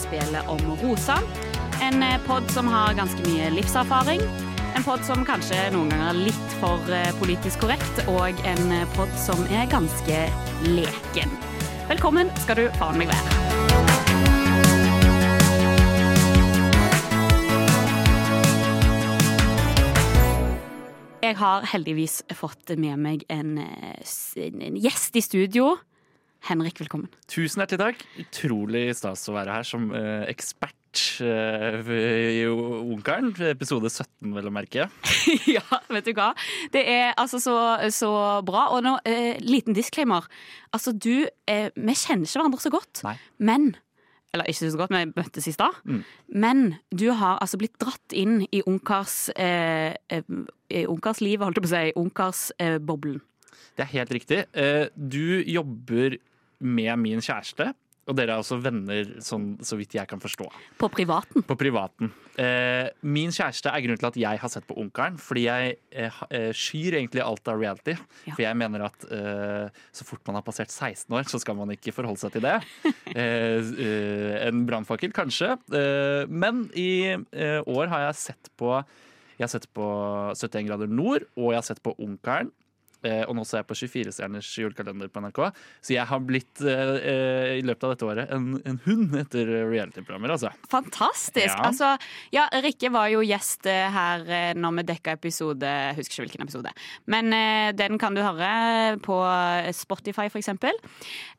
Spelet om Rosa. En pod som har ganske mye livserfaring. En pod som kanskje noen ganger er litt for eh, politisk korrekt, og en pod som er ganske leken. Velkommen skal du faen meg være. Jeg har heldigvis fått med meg en, eh, en gjest i studio. Henrik, velkommen. Tusen hjertelig takk. Utrolig stas å være her som uh, ekspert eh, i Ungkaren. Episode 17, vel å merke. ja, vet du hva. Det er altså så, så bra. Og nå, eh, liten disclaimer. Altså, du eh, Vi kjenner ikke hverandre så godt, Nei. men Eller ikke så godt, vi møttes i stad. Mm. Men du har altså blitt dratt inn i ungkars eh, eh, ungkarslivet, holdt jeg på å si. Ungkarsboblen. Det er helt riktig. Eh, Du jobber med min kjæreste, og dere er også venner, sånn, så vidt jeg kan forstå. på privaten. På privaten. Eh, min kjæreste er grunnen til at jeg har sett på Ungkaren, fordi jeg eh, eh, skyr egentlig alt av reality. Ja. For jeg mener at eh, så fort man har passert 16 år, så skal man ikke forholde seg til det. eh, eh, en brannfakkel, kanskje. Eh, men i år har jeg sett på Jeg har sett på 71 grader nord, og jeg har sett på Ungkaren. Eh, og nå ser jeg på 24-stjerners julekalender på NRK. Så jeg har blitt eh, eh, i løpet av dette året en, en hund etter reality-programmer, altså. Fantastisk. Ja. Altså, ja, Rikke var jo gjest her når vi dekka episode Jeg husker ikke hvilken episode. Men eh, den kan du høre på Spotify, for eksempel.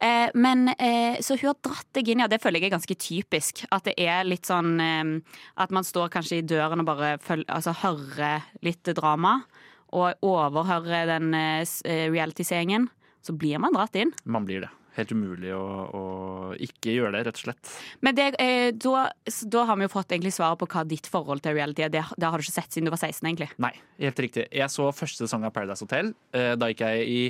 Eh, men eh, så hun har dratt deg inn, ja, det føler jeg er ganske typisk. At det er litt sånn At man står kanskje i døren og bare følger, altså, hører litt drama. Og overhører den eh, eh, reality-seingen. Så blir man dratt inn. Man blir det. Helt umulig å, å ikke gjøre det, rett og slett. Men det, eh, da, da har vi jo fått egentlig svaret på hva ditt forhold til reality er. Det, det har du ikke sett siden du var 16, egentlig. Nei, helt riktig. Jeg så første sesong av Paradise Hotel. Da gikk jeg i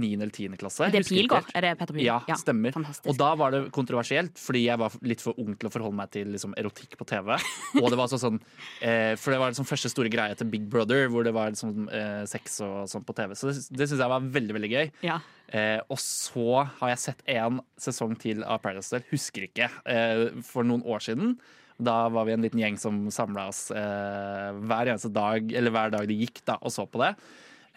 9. eller 10. klasse. Det Pilgaard? Er det Petter Pilgaard? Ja, stemmer. Fantastisk. Og da var det kontroversielt, fordi jeg var litt for ung til å forholde meg til liksom, erotikk på TV. Og det var altså sånn eh, For det var liksom første store greie til Big Brother, hvor det var liksom, eh, sex og sånn på TV. Så det, det syns jeg var veldig, veldig gøy. ja. Eh, og så har jeg sett en sesong til av Paradise Hotel, husker ikke, eh, for noen år siden. Da var vi en liten gjeng som samla oss eh, hver eneste dag, eller hver dag det gikk, da, og så på det.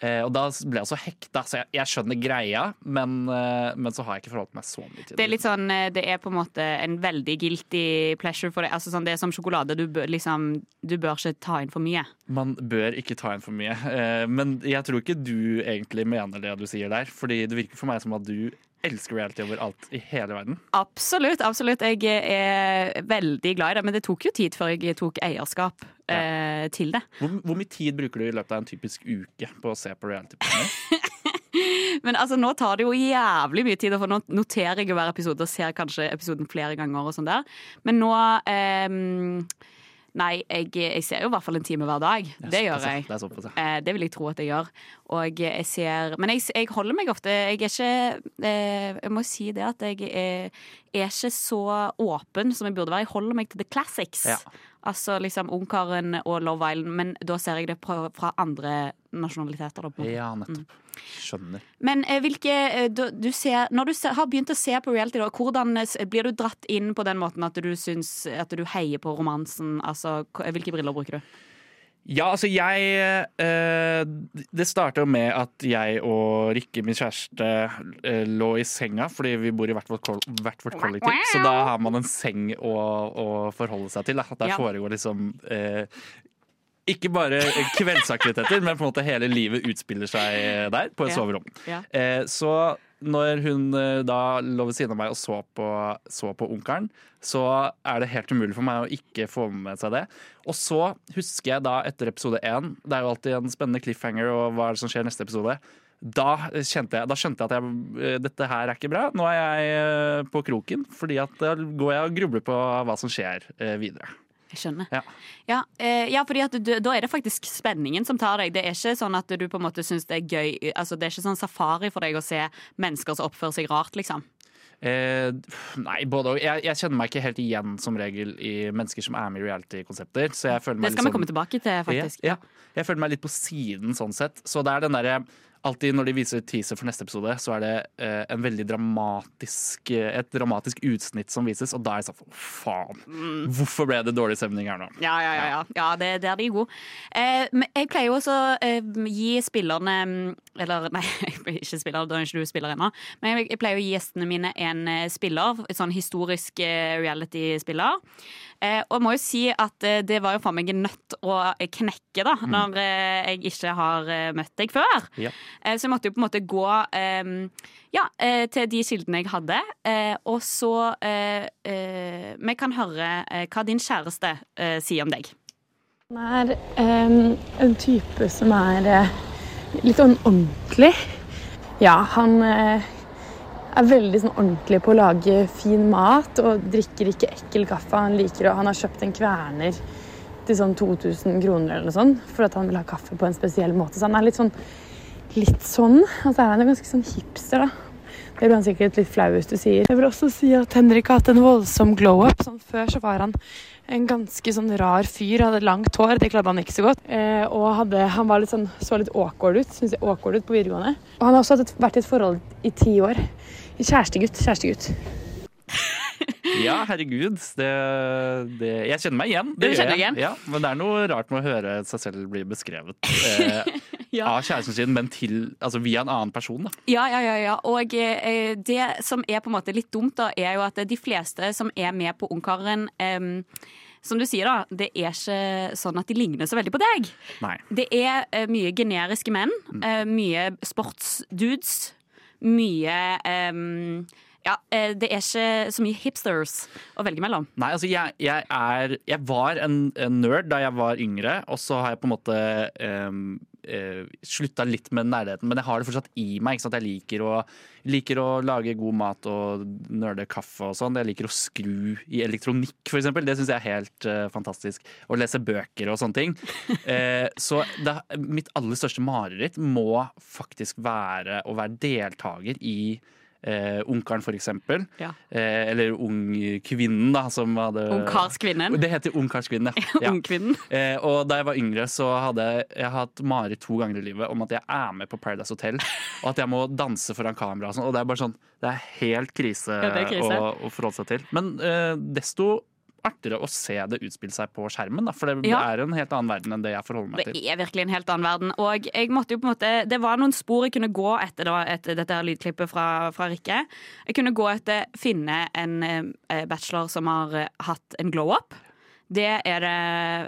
Eh, og da ble jeg så hekta, så jeg, jeg skjønner greia, men, eh, men så har jeg ikke forholdt meg så mye til Det er litt sånn eh, Det er på en måte en veldig guilty pleasure for deg. Altså sånn, det er som sjokolade. Du bør, liksom, du bør ikke ta inn for mye. Man bør ikke ta inn for mye. Eh, men jeg tror ikke du egentlig mener det du sier der, fordi det virker for meg som at du elsker reality over alt i hele verden. Absolutt. absolutt. Jeg er veldig glad i det, men det tok jo tid før jeg tok eierskap eh, til det. Hvor, hvor mye tid bruker du i løpet av en typisk uke på å se på reality-programmer? Men altså, nå tar det jo jævlig mye tid, for nå noterer jeg hver episode og ser kanskje episoden flere ganger. og sånn der. Men nå ehm, Nei, jeg, jeg ser jo i hvert fall en time hver dag. Det gjør jeg. Det er såpass, ja. Eh, det vil jeg tro at jeg gjør. Og jeg ser Men jeg, jeg holder meg ofte Jeg er ikke eh, Jeg må si det at jeg er, er ikke så åpen som jeg burde være. Jeg holder meg til the classics. Ja. Altså liksom Ungkaren og Love Island, men da ser jeg det fra, fra andre nasjonaliteter. Da. Ja, nettopp. Skjønner. Men eh, hvilke eh, du, du ser, Når du ser, har begynt å se på reality, da, hvordan eh, blir du dratt inn på den måten at du syns At du heier på romansen? Altså, hvilke briller bruker du? Ja, altså jeg eh, Det starta med at jeg og Rikke, min kjæreste, eh, lå i senga fordi vi bor i hvert vårt, kol- hvert vårt kollektiv. Så da har man en seng å, å forholde seg til. Da. Der Ja. foregår liksom eh, ikke bare kveldsaktiviteter, men på en måte hele livet utspiller seg der, på et Ja. soverom. Ja. Eh, så når hun eh, da lå ved siden av meg og så på, så på Onkelen, så er det helt umulig for meg å ikke få med seg det. Og så husker jeg da etter episode én, det er jo alltid en spennende cliffhanger, og hva er det som skjer neste episode? Da, jeg, da skjønte jeg at jeg, eh, dette her er ikke bra. Nå er jeg eh, på kroken, fordi at da går jeg og grubler på hva som skjer eh, videre. Jeg skjønner. Ja. Ja, eh, ja fordi at du, da er det faktisk spenningen som tar deg. Det er ikke sånn at du på en måte syns det er gøy Altså, Det er ikke sånn safari for deg å se mennesker som oppfører seg rart, liksom. Eh, nei, både og. Jeg, jeg kjenner meg ikke helt igjen som regel i mennesker som er med i reality-konsepter. Det skal vi vi komme tilbake til, faktisk. Ja, ja. Jeg føler meg litt på siden sånn sett. Så det er den derre alltid når de viser teaser for neste episode, så er det eh, en veldig dramatisk, eh, et dramatisk utsnitt som vises, og da er det sånn faen. Hvorfor ble det dårlig stemning her nå? Ja, ja, ja. ja. ja det, der de er gode. Eh, men jeg pleier jo også å eh, gi spillerne mm, Eller nei, ikke spiller, da er ikke du spiller ennå. Men jeg, jeg pleier å gi gjestene mine en eh, spiller. et sånn historisk eh, reality-spiller. Eh, og jeg må jo si at eh, det var jo faen meg en nøtt å knekke, da, når eh, jeg ikke har møtt deg før. Ja. Eh, så jeg måtte jo på en måte gå eh, ja, til de kildene jeg hadde. Eh, og så eh, eh, Vi kan høre hva din kjæreste eh, sier om deg. Han er en type som er eh, litt sånn ordentlig. Ja, han eh, er veldig sånn ordentlig på å lage fin mat og drikker ikke ekkel kaffe. Han liker å, han har kjøpt en kverner til sånn 2000 kroner eller noe sånt, for at han vil ha kaffe på en spesiell måte. Så han er litt sånn, litt sånn. Og så er han jo ganske sånn hipster, da. Det blir han sikkert litt flau hvis du sier. Jeg vil også si at Henrik har hatt en voldsom glow-up. Sånn, før så var han en ganske sånn rar fyr, hadde langt hår, det kledde han ikke så godt. Eh, og hadde, han litt sånn, så litt awkward ut, synes jeg, awkward ut på videregående. Og han har også vært i et forhold i ti år. Kjærestegutt, kjærestegutt. Ja, herregud. Det, det, jeg kjenner meg igjen. Du gjør kjenner jeg. igjen? Ja, men det er noe rart med å høre seg selv bli beskrevet eh, Ja. av kjæresten sin, men til, altså via en annen person. Da. Ja, ja, ja. ja. Og eh, det som er på en måte litt dumt, da, er jo at de fleste som er med på Ungkaren eh, som du sier, da, det er ikke sånn at de ligner så veldig på deg. Nei. Det er uh, mye generiske menn. uh, mye sportsdudes. Mye em, Ja, eh, det er ikke så mye hipsters å velge mellom. Nei, altså jeg, jeg er Jeg var en, en nerd da jeg var yngre, og så har jeg på en måte um, slutta litt med nærheten, men jeg har det fortsatt i meg. Ikke sant? Jeg liker å, liker å lage god mat og nerde kaffe og sånn. Jeg liker å skru i elektronikk, eksempel. Det syns jeg er helt uh, fantastisk. Å lese bøker og sånne ting. uh, så det, mitt aller største mareritt må faktisk være å være deltaker i Eh, for eksempel. Ja. Eh, eller Ungkvinnen, da, som hadde Ungkarskvinnen. Det heter Ungkarskvinnen, ja. Ungkvinnen. Eh, og da jeg var yngre, så hadde jeg hatt mareritt to ganger i livet om at jeg er med på Paradise Hotel, og at jeg må danse foran kamera og sånn. Og det er bare sånn Det er helt krise, Ja, er krise. Å, å forholde seg til. Men eh, desto artigere å se det utspille seg på skjermen, da, for det, Ja. det er en helt annen verden enn det jeg forholder meg til. Det er virkelig en helt annen verden. Og jeg måtte jo på en måte Det var noen spor jeg kunne gå etter, da, etter dette her lydklippet fra, fra Rikke. Jeg kunne gå etter finne en eh, bachelor som har eh, hatt en glow-up. Det er det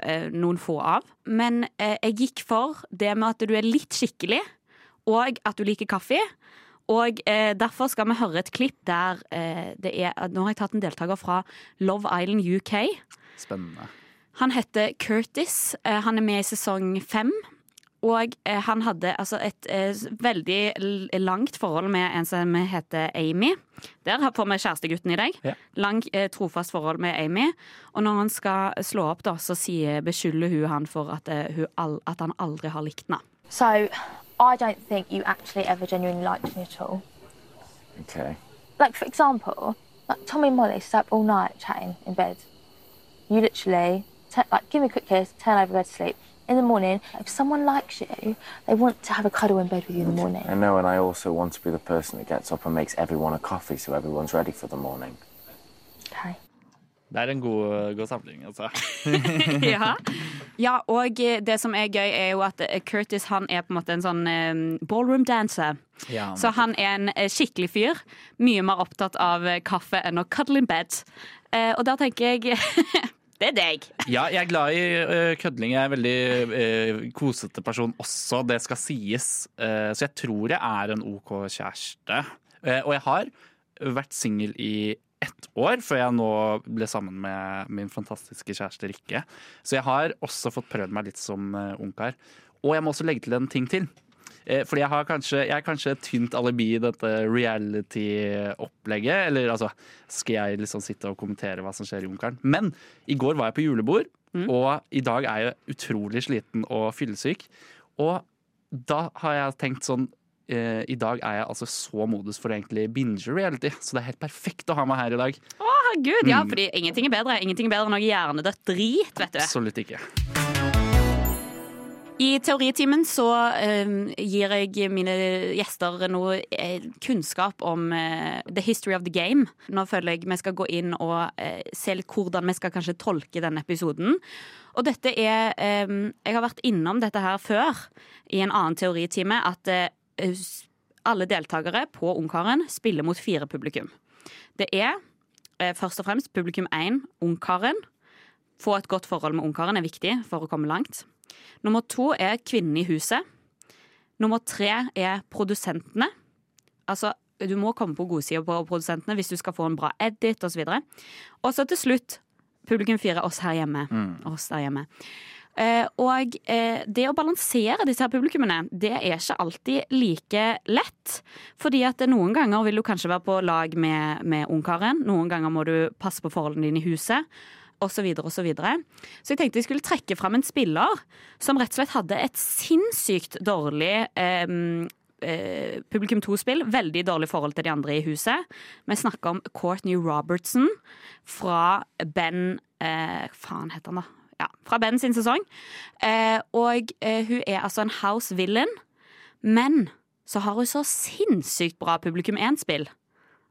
eh, noen få av. Men jeg gikk for det med at du er litt skikkelig, og at du liker kaffe. Og eh, Derfor skal vi høre et klipp der eh, det er Nå har jeg tatt en deltaker fra Love Island UK. Spennende. Han heter Curtis. Eh, Han er med i sesong fem. Og eh, han hadde altså et eh, veldig langt forhold med en som heter Amy. Der har- får vi kjærestegutten i deg. Ja. Langt, eh, trofast forhold med Amy. Og når han skal slå opp, da, så sier, beskylder hun han for at, eh, hun at han aldri har likt henne. So, I don't think you actually ever genuinely liked me at all. Okay. Like, for example, like Tommy and Molly up all night chatting in bed. You literally, te- like, give me a quick kiss, turn over, go to sleep. In the morning, if someone likes you, they want to have a cuddle in bed with you in the morning. I know, and I also want to be the person that gets up and makes everyone a coffee so everyone's ready for the morning. Okay. Det er en god, god samling, altså. ja. ja, og det som er gøy, er jo at Curtis han er på en måte en sånn eh, ballroom dancer. Ja, Så han er en eh, skikkelig fyr. Mye mer opptatt av eh, kaffe enn å cuddle in bed. Eh, og da tenker jeg Det er deg. Ja, jeg er glad i øh, kødling. Jeg er en veldig kosete person også, det skal sies. Eh, så jeg tror jeg er en OK kjæreste. Eh, og jeg har vært singel i ett år, før jeg nå ble sammen med min fantastiske kjæreste Rikke. Så jeg har også fått prøvd meg litt som uh, ungkar. Og jeg må også legge til en ting til. Eh, Fordi jeg, har kanskje, jeg er kanskje et tynt alibi i dette reality-opplegget. Eller altså, skal jeg liksom sitte og kommentere hva som skjer i Ungkaren. Men i går var jeg på julebord, og i dag er jeg utrolig sliten og fyllesyk. Og da har jeg tenkt sånn eh, I dag er jeg altså så modus for å egentlig binge reality, så det er helt perfekt å ha meg her i dag. Herregud, ja, fordi ingenting er bedre Ingenting er bedre enn noe hjernedødt drit, vet du. Absolutt ikke. I teoritimen så eh, gir jeg mine gjester noe eh, kunnskap om eh, the history of the game. Nå føler jeg vi skal gå inn og eh, se litt hvordan vi skal kanskje tolke denne episoden. Og dette er eh, Jeg har vært innom dette her før i en annen teoritime, at eh, alle deltakere på Ungkaren spiller mot fire publikum. Det er eh, først og fremst publikum 1, Ungkaren. Få et godt forhold med Ungkaren er viktig for å komme langt. Nummer to er kvinnen i huset. Nummer tre er produsentene. Altså, du må komme på godsida på produsentene hvis du skal få en bra edit osv. Og så til slutt publikum fire, oss her hjemme. Oss der hjemme. Eh, og eh, det å balansere disse her publikummene, det er ikke alltid like lett. Fordi at noen ganger vil du kanskje være på lag med, med ungkaren. Noen ganger må du passe på forholdene dine i huset. Og så, videre, og så, videre. så jeg tenkte jeg skulle trekke fram en spiller som rett og slett hadde et sinnssykt dårlig eh, eh, publikum 2-spill. Veldig dårlig forhold til de andre i huset. Vi snakker om Courtney Robertson fra Ben eh, Faen heter han, da. Ja, fra Ben sin sesong. Eh, og eh, hun er altså en house villain. Men så har hun så sinnssykt bra publikum 1-spill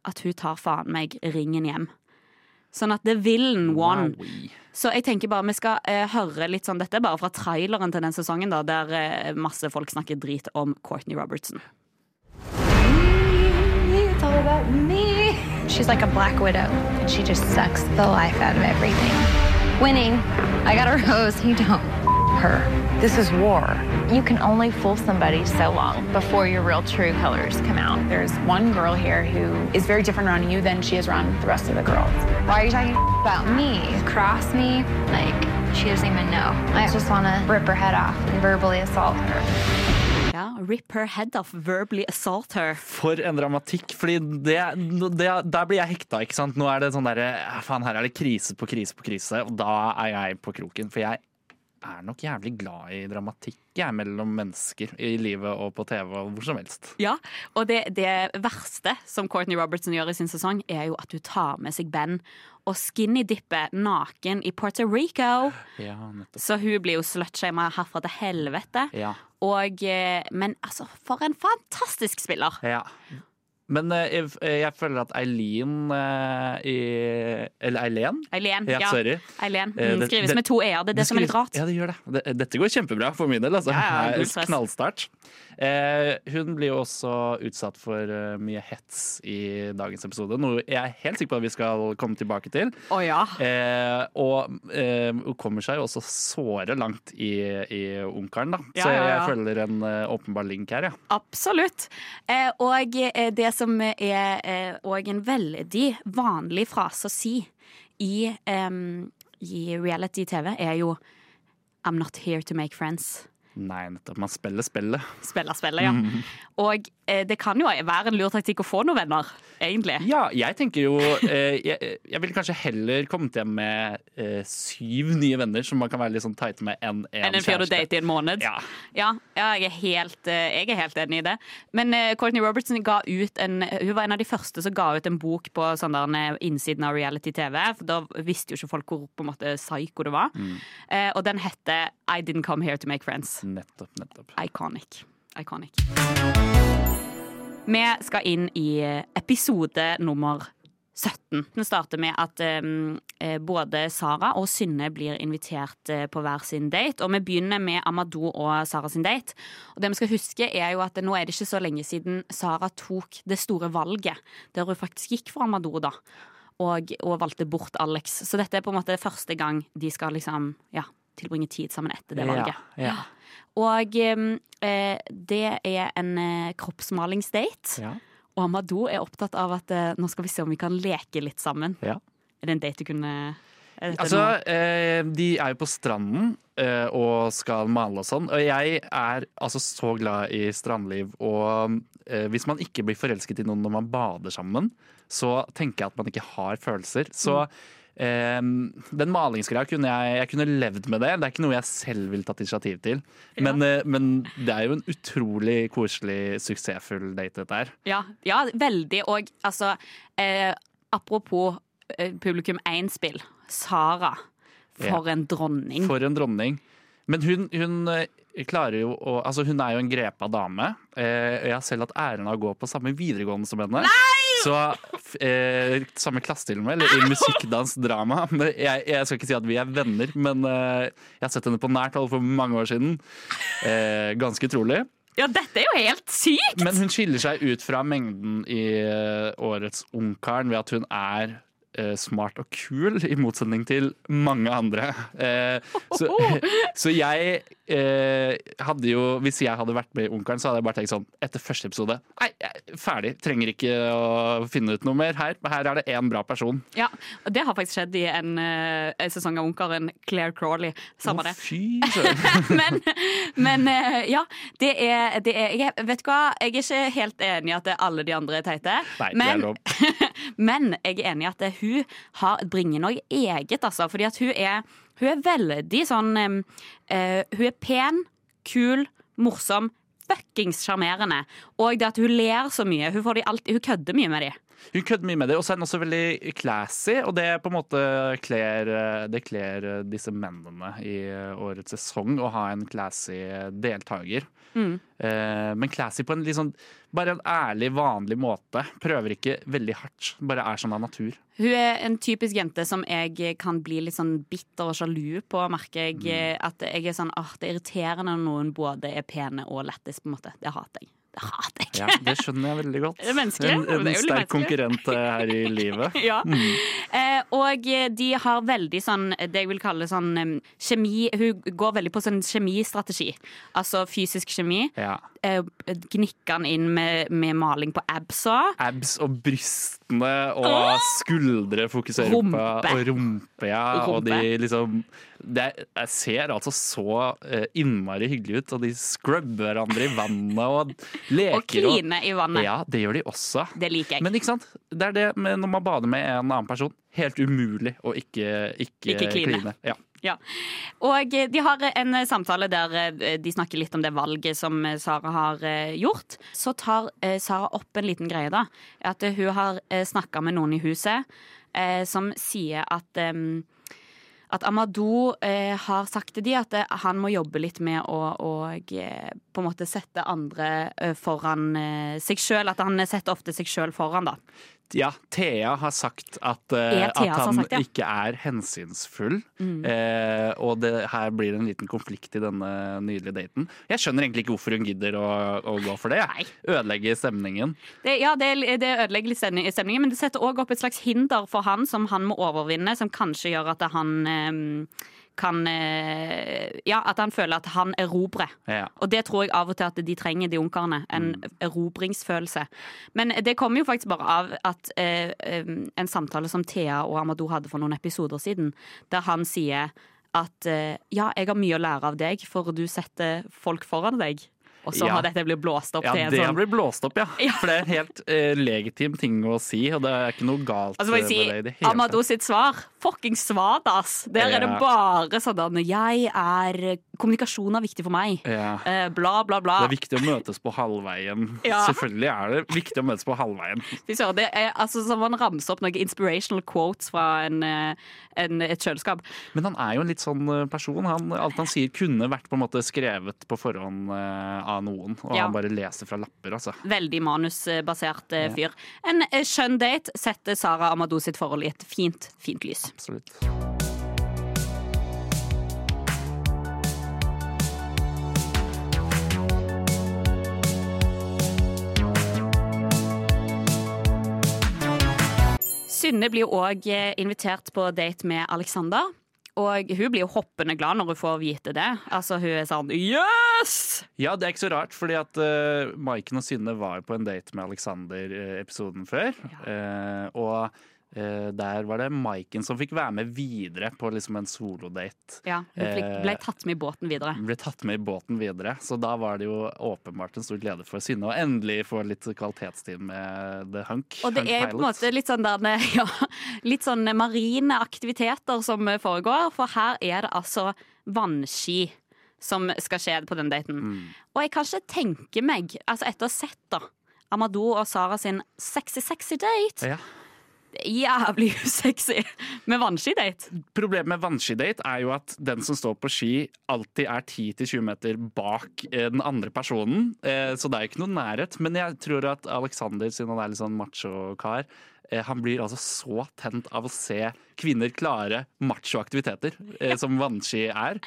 at hun tar faen meg ringen hjem. Sånn at the villain won. Wowie. Så jeg tenker bare vi skal eh, høre litt sånn Dette er bare fra traileren til den sesongen, da, der eh, masse folk snakker drit om Courtney Robertson. It's all about me. She's like a black widow, and she just sucks the life out of everything. Winning, I got a rose, you don't. Her. This is war. You can only fool somebody so long before your real true colors come out. There's one girl here who is very different around you than she is around the rest of the girls. Why are you talking about me? Cross me? Like, she doesn't even know. I just want to rip her head off and verbally assault her. Ja, Rip her head off, verbally assault her. For en dramatikk. Fordi det, det, der blir jeg hekta. ikke sant? Nå er det sånn derre Faen, her er det krise på krise på krise. Og da er jeg på kroken. For jeg er nok jævlig glad i dramatikk jeg, mellom mennesker. I livet og på TV og hvor som helst. Ja, og det, det verste som Courtney Robertson gjør i sin sesong, er jo at hun tar med seg Ben og skinny-dipper naken i Puerto Rico. Ja. Så hun blir jo slutshama herfra til helvete. Ja. Og, eh, men altså, for en fantastisk spiller! ja. Men eh, jeg, jeg føler at Eileen eh, i Eller Eileen? Eileen. Ja, sorry. Eileen. Eh, Mm, skrives det- med to e-er. Det er det, som er litt rart. Ja, det gjør det. det. Dette går kjempebra for min del. Altså. Ja, ja, Det knallstart. Eh, hun blir jo også utsatt for eh, mye hets i dagens episode, noe jeg er helt sikker på at vi skal komme tilbake til. Oh, ja. Eh, og eh, hun kommer seg jo også såre langt i, i Ungkaren, da. Ja, Så jeg, ja. føler en uh, åpenbar link her, ja. Absolutt. Eh, og det som er eh, en veldig vanlig frase å si i, um, i reality-TV, er jo I'm not here to make friends. Nei, nettopp. Man spiller spillet. Spiller spillet, ja. Mm. Og eh, det kan jo være en lur taktikk å få noen venner, egentlig. Ja, jeg tenker jo eh, jeg, jeg ville kanskje heller kommet hjem med eh, syv nye venner som man kan være litt sånn tight med, enn en Enn en fyr du dater i en måned. Ja. Ja, ja jeg, er helt, eh, jeg er helt enig i det. Men eh, Courtney Robertson ga ut en Hun var en av de første som ga ut en bok på sånn der eh, innsiden av reality-TV. For Da visste jo ikke folk hvor på en måte psycho det var. Mm. Eh, og den heter I Didn't Come Here To Make Friends. Nettopp, nettopp. Iconic. Iconic. Vi skal inn i episode nummer 17. Den starter med at um, eh, både Sara og Synne blir invitert eh, på hver sin date. Og vi begynner med Amadou og Sara sin date. Og det vi skal huske er jo at nå er det ikke så lenge siden Sara tok det store valget, der hun faktisk gikk for Amadou, da. Og, og valgte bort Alex. Så dette er på en måte første gang de skal liksom, ja, tilbringe tid sammen etter det valget. Ja, ja. Og eh, det er en eh, kroppsmalingsdate. Ja. Og Amadou er opptatt av at eh, nå skal vi se om vi kan leke litt sammen. Ja. Er det en date du kunne er Altså, eh, de er jo på stranden eh, og skal male og sånn. Og jeg er altså så glad i strandliv. Og eh, hvis man ikke blir forelsket i noen når man bader sammen, så tenker jeg at man ikke har følelser. Så eh, den malingsgreia kunne jeg, jeg kunne levd med det. Det er ikke noe jeg selv ville tatt initiativ til. Men, eh, men det er jo en utrolig koselig, suksessfull date, dette her. ja, ja, veldig. Og altså eh, Apropos eh, publikum 1-spill. Sara. For Ja. en dronning. For en dronning. Men hun, hun, eh, klarer jo å Altså, hun er jo en grepa dame. Eh, jeg har selv hatt æren av å gå på samme videregående som henne. Så eh, Samme klasse til og med, eller i musikkdansdrama. drama. Jeg, jeg skal ikke si at vi er venner, men eh, jeg har sett henne på nært hold for mange år siden. Eh, ganske utrolig. Ja, dette er jo helt sykt! Men hun skiller seg ut fra mengden i eh, årets Ungkaren ved at hun er smart og kul, i motsetning til mange andre. Eh, så, så jeg eh, hadde jo Hvis jeg hadde vært med i Ungkaren, så hadde jeg bare tenkt sånn etter første episode Nei, er ferdig. Trenger ikke å finne ut noe mer her. Her er det én bra person. Ja, og Det har faktisk skjedd i en, eh, en sesong av Ungkaren. Claire Crawley. Samme det. men, men eh, ja, det er, det er jeg, Vet du hva, jeg er ikke helt enig i at alle de andre er teite. Nei, det er lov. men jeg er enig i at hun har, bringer noe eget, altså. Fordi at hun er, hun er veldig sånn eh, Hun er pen, kul, morsom. Fuckings sjarmerende. Og det at hun ler så mye. Hun, alltid, hun kødder mye med de. Hun kødder mye med det, og så er hun også veldig classy. Og det på en måte kler, det kler disse mennene i årets sesong å ha en classy deltaker. Mm. Eh, men classy på en litt sånn bare en ærlig, vanlig måte. Prøver ikke veldig hardt. Bare er sånn av natur. Hun er en typisk jente som jeg kan bli litt sånn bitter og sjalu på, merker jeg. Mm. At jeg er sånn, åh, Det er irriterende når noen både er pene og lettis, på en måte. Det hater jeg. Det hater jeg. Ja, Det skjønner jeg veldig godt. En, Det en sterk konkurrent eh, her i livet. Ja. Mm. Eh, og de har veldig sånn det jeg vil kalle sånn um, kjemi Hun går veldig på sånn kjemistrategi. Altså fysisk kjemi. Ja. Eh, gnikker han inn med, med maling på absa. Abs og brystene og skuldre fokuserer Rumpe. på. Og rumpe, ja. Og de liksom det, Jeg ser altså så eh, innmari hyggelig ut, og de scrubber hverandre i vannet og leker. Og kline i vannet. Ja, det gjør de også. Det liker jeg. Men ikke sant? det er det med når man bader med en annen person. Helt umulig å ikke, ikke, Ikke kline. kline. Ja. Ja. Og eh, de har en eh, samtale der de snakker litt om det valget som Sara har gjort. Så tar Sara opp en liten greie, da. At hun har snakka med noen i huset som sier at at Amadou eh, har sagt til de at eh, han må jobbe litt med å, å eh, på en måte sette andre eh, foran seg sjøl. At han setter ofte seg sjøl foran, da. Ja, Thea har sagt at, Er at han sagt ja. ikke er hensynsfull. Mm. Uh, og det, her blir en liten konflikt i denne nydelige daten. Jeg skjønner egentlig ikke hvorfor hun gidder å, å gå for det. Nei. Ødelegge stemningen. Det, ja, det, det ødelegger litt stemningen, men det setter òg opp et slags hinder for han som han må overvinne, som kanskje gjør at han eh, kan eh, Ja, at han føler at han erobrer. Ja. Og det tror jeg av og til at de trenger, de ungkarene. En erobringsfølelse. Men det kommer jo faktisk bare av at eh, en samtale som Thea og Amadou hadde for noen episoder siden, der han sier at eh, ja, jeg har mye å lære av deg, for du setter folk foran deg. Og så Ja. har dette blitt blåst opp Ja, til en det har blir blåst opp, ja. For det er en helt eh, legitim ting å si, og det er ikke noe galt Altså si, med det i det hele Amadou sitt svar, fuckings svadas. Der er det bare sånn Jeg er Kommunikasjon er viktig for meg. Ja. Eh, bla, bla, bla. Det er viktig å møtes på halvveien. Ja. Selvfølgelig er det viktig å møtes på halvveien. Det er altså som man ramser opp noen inspirational quotes fra en, eh, en, et kjøleskap. Men han er jo en litt sånn person. Han, alt han sier kunne vært på en måte skrevet på forhånd eh, av noen, og Ja. han bare leser fra lapper, altså. Veldig manusbasert eh, fyr. En eh, skjønn date setter Sara Amadou sitt forhold i et fint, fint lys. Absolutt. Synne blir òg invitert på date med Alexander. Og hun blir jo hoppende glad når hun får vite det. Altså Hun er sånn Yes! Ja, det er ikke så rart, fordi at uh, Maiken og Synne var jo på en date med Alexander eh, episoden før. Eh, og eh, der var det Maiken som fikk være med videre på liksom en solodate. Ja, Hun ble, Eh, ble tatt med i båten videre. Ble tatt med i båten videre, så da var det jo åpenbart en stor glede for Synne å endelig få litt kvalitetstid med The Hunk. Og det Hunk er på en måte litt sånn, der, ja, litt sånn marine aktiviteter som foregår, for her er det altså vannski som skal skje på den daten. Mm. Og jeg kan ikke tenke meg, altså etter å ha sett da Amadou og Sara sin sexy, sexy date, Ja. Jævlig usexy med vannskidate. Problemet med vannskidate er jo at den som står på ski, alltid er 10-20 meter bak eh, den andre personen. Eh, så det er ikke noe nærhet. Men jeg tror at Alexander, siden han er litt sånn macho-kar, eh, han blir altså så tent av å se kvinner klare macho-aktiviteter, eh, som vannski er.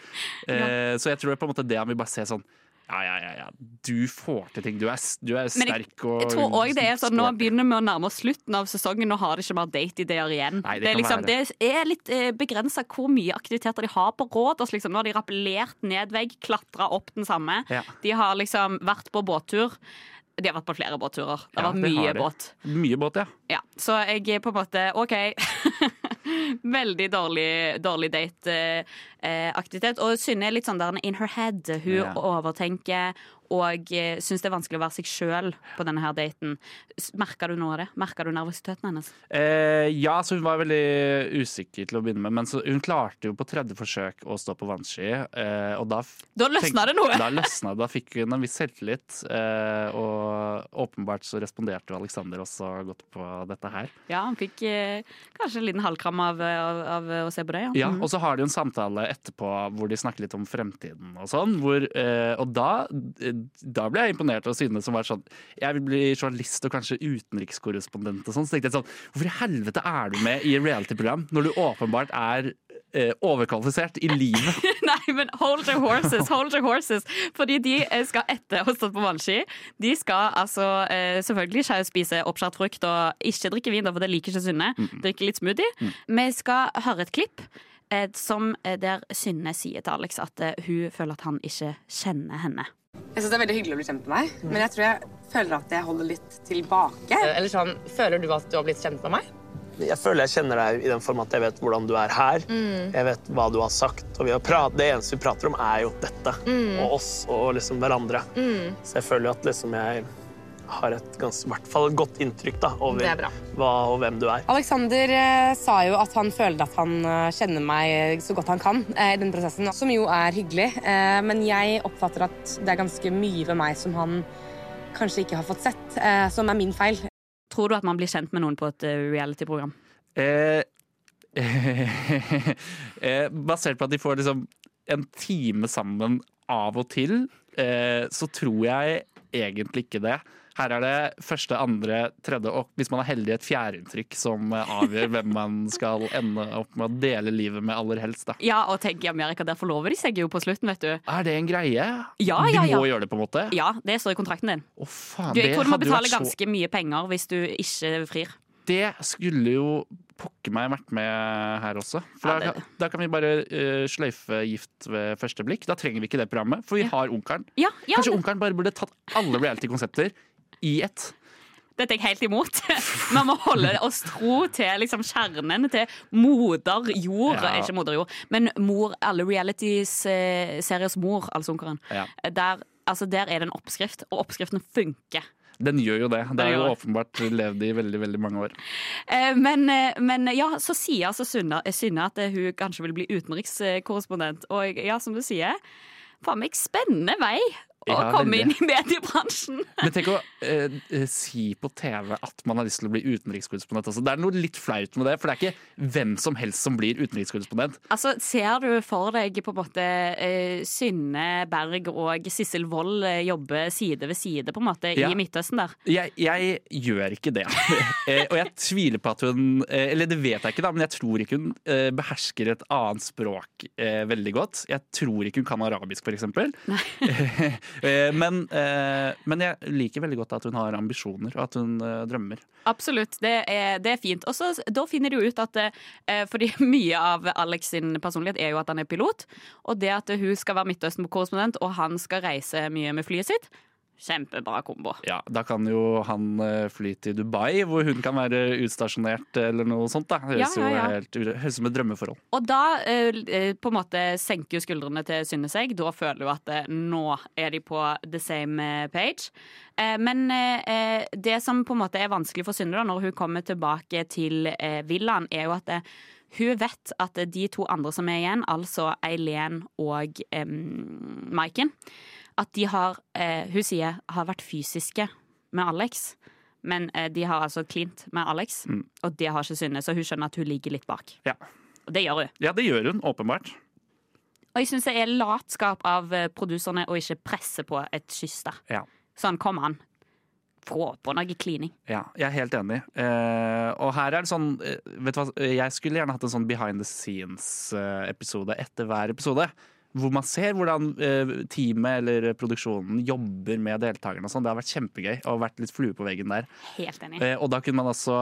Eh, så jeg tror det er på en måte det han vil bare se sånn ja, ja, ja, ja. Du får til ting. Du er, du er Men jeg, sterk og jeg tror òg det er sånn nå begynner vi å nærme oss slutten av sesongen. Nå har ikke mer date-ideer igjen. Nei, det det, er liksom, det er litt eh, begrensa hvor mye aktiviteter de har på Rådås. Liksom. Nå har de rappellert ned vegg, klatra opp den samme. Ja. De har liksom vært på båttur. De har vært på flere båtturer. Det har vært mye har båt. Mye båt, ja. Ja, så jeg på en måte OK. Veldig dårlig, dårlig date-aktivitet. og Synne er litt sånn der in her head. Hun Ja. overtenker og eh, syns det er vanskelig å være seg sjøl på denne her daten. Merker du noe av det? Merker du nervøsiteten hennes? Eh, ja, så hun var veldig usikker til å begynne med, men så, hun klarte jo på tredje forsøk å stå på vannski. Eh, og da, Da løsna det noe! Da løsna det. Da fikk hun en viss selvtillit. Eh, og åpenbart så responderte Alexander også godt på dette her. Ja, han fikk eh, kanskje en liten halvkram av, av, av å se på det. Ja. Ja, Mhm. Og så har de en samtale etterpå hvor de snakker litt om fremtiden og sånn. Hvor, eh, og da, da ble jeg imponert av Synne som var sånn Jeg vil bli journalist og kanskje utenrikskorrespondent og sånn. Så tenkte jeg sånn Hvorfor i helvete er du med i reality-program når du åpenbart er eh, overkvalifisert i livet? Nei, men hold your horses, hold your horses. Fordi de eh, skal etter å ha stått på vannski. De skal altså eh, selvfølgelig ikke spise oppskåret frukt og ikke drikke vin, for det liker ikke Synne. Drikke litt smoothie. Vi skal høre et klipp. eh, Som eh, der Synne sier til Alex at eh, hun føler at han ikke kjenner henne. Jeg synes det er veldig hyggelig å bli kjent med deg, men jeg tror jeg føler at jeg holder litt tilbake. Eller sånn, Føler du at du har blitt kjent med meg? Jeg føler jeg kjenner deg i den form at jeg vet hvordan du er her. Jeg vet hva du har sagt. Og vi har prat, det eneste vi prater om, er jo dette. Og oss og liksom hverandre. Så jeg føler jo at liksom jeg har et ganske, hvert fall et godt inntrykk da, over er hva og hvem du er. Alexander eh, sa jo at han føler at han eh, kjenner meg så godt han kan eh, i den prosessen, som jo er hyggelig. Eh, men jeg oppfatter at det er ganske mye ved meg som han kanskje ikke har fått sett, eh, som er min feil. Tror du at man blir kjent med noen på et eh, reality-program? Eh, eh, basert på at de får liksom en time sammen av og til, eh, så tror jeg egentlig ikke det. Her er det første, andre, tredje og hvis man er heldig et fjerdeinntrykk som eh, avgjør hvem man skal ende opp med å dele livet med aller helst. Da. Ja, og tenk i Amerika, der forlover de seg jo på slutten, vet du. Er det en greie? Ja, ja, ja, ja. må gjøre det, på en måte? Ja, det står i kontrakten din. Å, faen, Du, jeg tror du må betale så- ganske mye penger hvis du ikke frir. Det skulle jo pokker meg vært med her også. For Ja, da, da kan vi bare uh, sløyfe Gift ved første blikk. Da trenger vi ikke det programmet, for vi har Onkelen. Ja, ja, Kanskje Onkelen bare burde tatt alle reality-konsepter i ett. Dette er jeg helt imot. Man må holde oss tro til liksom, kjernen til moder jord. Ja. Ikke moder jord, men mor, alle reality-seriers mor, altså onkelen. Ja. Der, altså, der er det en oppskrift, og oppskriften funker. Den gjør jo det. Det har er jo åpenbart levd i veldig veldig mange år. Eh, Men, eh, men ja, så sier altså Synne, Synne at eh, hun kanskje vil bli utenrikskorrespondent. Og ja, som du sier, faen meg spennende vei å Ja, komme inn i mediebransjen. Men tenk å eh, eh, si på TV at man har lyst til å bli utenrikskorrespondent. Altså. Det er noe litt flaut med det, for det er ikke hvem som helst som blir utenrikskorrespondent. Altså, Ser du for deg på en måte eh, Synne Berg og Sissel Wold eh, jobbe side ved side på en måte Ja. i Midtøsten der? Jeg, jeg gjør ikke det. Eh, og jeg tviler på at hun Eller det vet jeg ikke, da, men jeg tror ikke hun eh, behersker et annet språk veldig godt. Jeg tror ikke hun kan arabisk, f.eks. Eh, men, eh, men jeg liker veldig godt at hun har ambisjoner, og at hun eh, drømmer. Absolutt, det er, det er fint. Og så Da finner du ut at Fordi mye av Alex sin personlighet er jo at han er pilot. Og det at hun skal være Midtøsten-korrespondent, og han skal reise mye med flyet sitt, kjempebra kombo. Ja, Da kan jo han eh, fly til Dubai, hvor hun kan være utstasjonert eller noe sånt. da. Høres Ja, ja, ja. jo helt som et drømmeforhold. Og da eh, eh, på en måte senker skuldrene til Synne seg. Da føler hun at eh, nå er de på the same page. Eh, men det som på en måte er vanskelig for Synne da, når hun kommer tilbake til villaen, er jo at hun vet at de to andre som er igjen, altså Eileen og Maiken, at de har, eh, hun sier, har vært fysiske med Alex. Men eh, de har altså klint med Alex, og det har ikke Synne, så hun skjønner at hun ligger litt bak. Ja. Og det gjør hun. ja, det gjør hun åpenbart. Og jeg syns det er latskap av eh, produserne å ikke presse på et kyss der. Ja. Sånn, kom an. Få på noe klining. Ja, jeg er helt enig. Eh, og her er det sånn eh, Vet du hva, jeg skulle gjerne hatt en sånn behind the scenes-episode etter hver episode. Hvor man ser hvordan eh, teamet eller produksjonen jobber med deltakerne. sånn. Det har vært kjempegøy og vært litt flue på veggen der. Helt enig. Eh, og da kunne man altså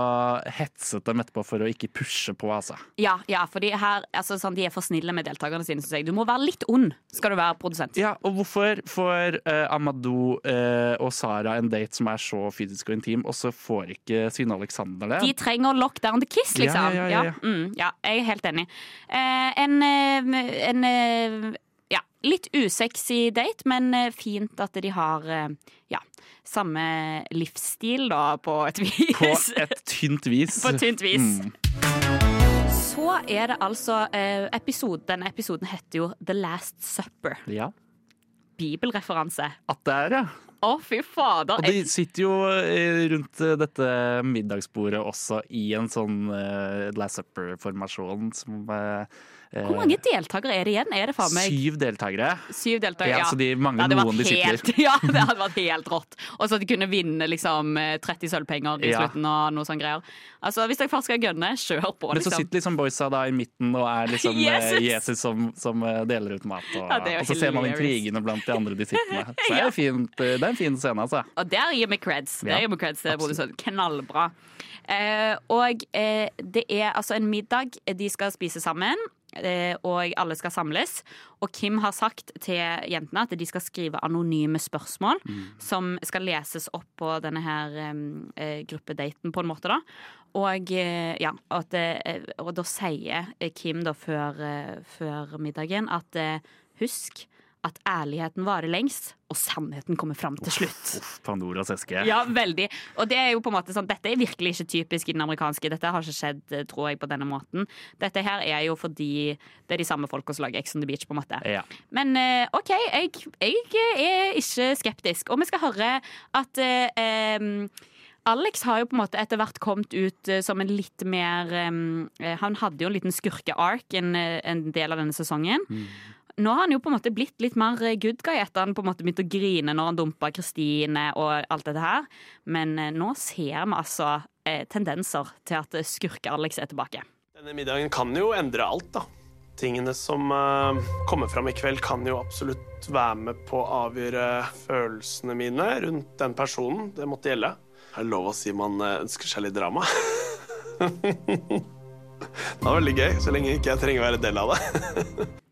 hetset dem etterpå for å ikke pushe på, altså. Ja, ja her, altså, sånn, de er for snille med deltakerne sine. Synes jeg. Du må være litt ond skal du være produsent. Ja, og hvorfor får uh, Amadou uh, og Sara en date som er så fysisk og intim, og så får ikke Synne Alexander det? De trenger lockdown the kiss, liksom. Ja, ja, ja, ja. mm, ja jeg er helt enig. Uh, en en litt usexy date, men eh, fint at de har eh, ja, samme livsstil, da, på et vis. På et tynt vis. På et tynt vis. Mm. Så er det altså eh, episode, Denne episoden heter jo The Last Supper. Ja. Bibelreferanse. At det er, ja. Å, fy fader. Og de sitter jo eh, rundt eh, dette middagsbordet også i en sånn uh, Last Supper-formasjon som eh, eh, Hvor mange deltakere er det igjen? Er det faen meg Syv deltakere. syv deltakere? Ja, så de mangler Det hadde noen disipler. helt- Ja, det hadde vært helt rått. Og så at de kunne vinne liksom eh, 30 sølvpenger i Ja. slutten og noe sånne greier. Altså, Hvis dere først skal gønne, kjør på, Men så liksom. sitter liksom boysa da i midten og er liksom Jesus! Jesus, Jesus som, som eh, deler ut mat. Og, Ja, og så ser man intrigene blant de andre disiplene. Så det er, fint, eh, det er en fin scene, altså. Og der gir vi creds. Der Ja, gir vi creds til absolutt. produsent. Knallbra. Eh, og eh, det er altså en middag de skal spise sammen. Eh, Og alle skal samles. Og Kim har sagt til jentene at de skal skrive anonyme spørsmål som skal leses opp på denne her eh, gruppedaten, på en måte. da Og, eh, ja, at, og da sier Kim da før, før middagen at husk at ærligheten varer lengst, og sannheten kommer fram til slutt. Uff, Pandoras eske. Ja, veldig. Og det er jo på en måte sånn, dette er virkelig ikke typisk i den amerikanske. Dette har ikke skjedd, eh, tror jeg, på denne måten. Dette her er jo fordi det er de samme folka som lager Ex on the Beach, på en måte. Ja. Men eh, OK, jeg, jeg er ikke skeptisk. Og vi skal høre at eh, Alex har jo på en måte etter hvert kommet ut eh, som en litt mer eh, Han hadde jo en liten skurke-ark en, en del av denne sesongen. Nå har han jo på en måte blitt litt mer eh, good guy etter han på en måte begynte å grine når han dumpa Kristine og alt dette her. Men eh, nå ser vi altså eh, tendenser til at skurke-Alex er tilbake. Denne middagen kan jo endre alt, da. Tingene som eh, kommer fram i kveld, kan jo absolutt være med på å avgjøre følelsene mine rundt den personen det måtte gjelde. Er det lov å si man ønsker seg litt drama? det var veldig gøy, så lenge ikke jeg trenger å være del av det.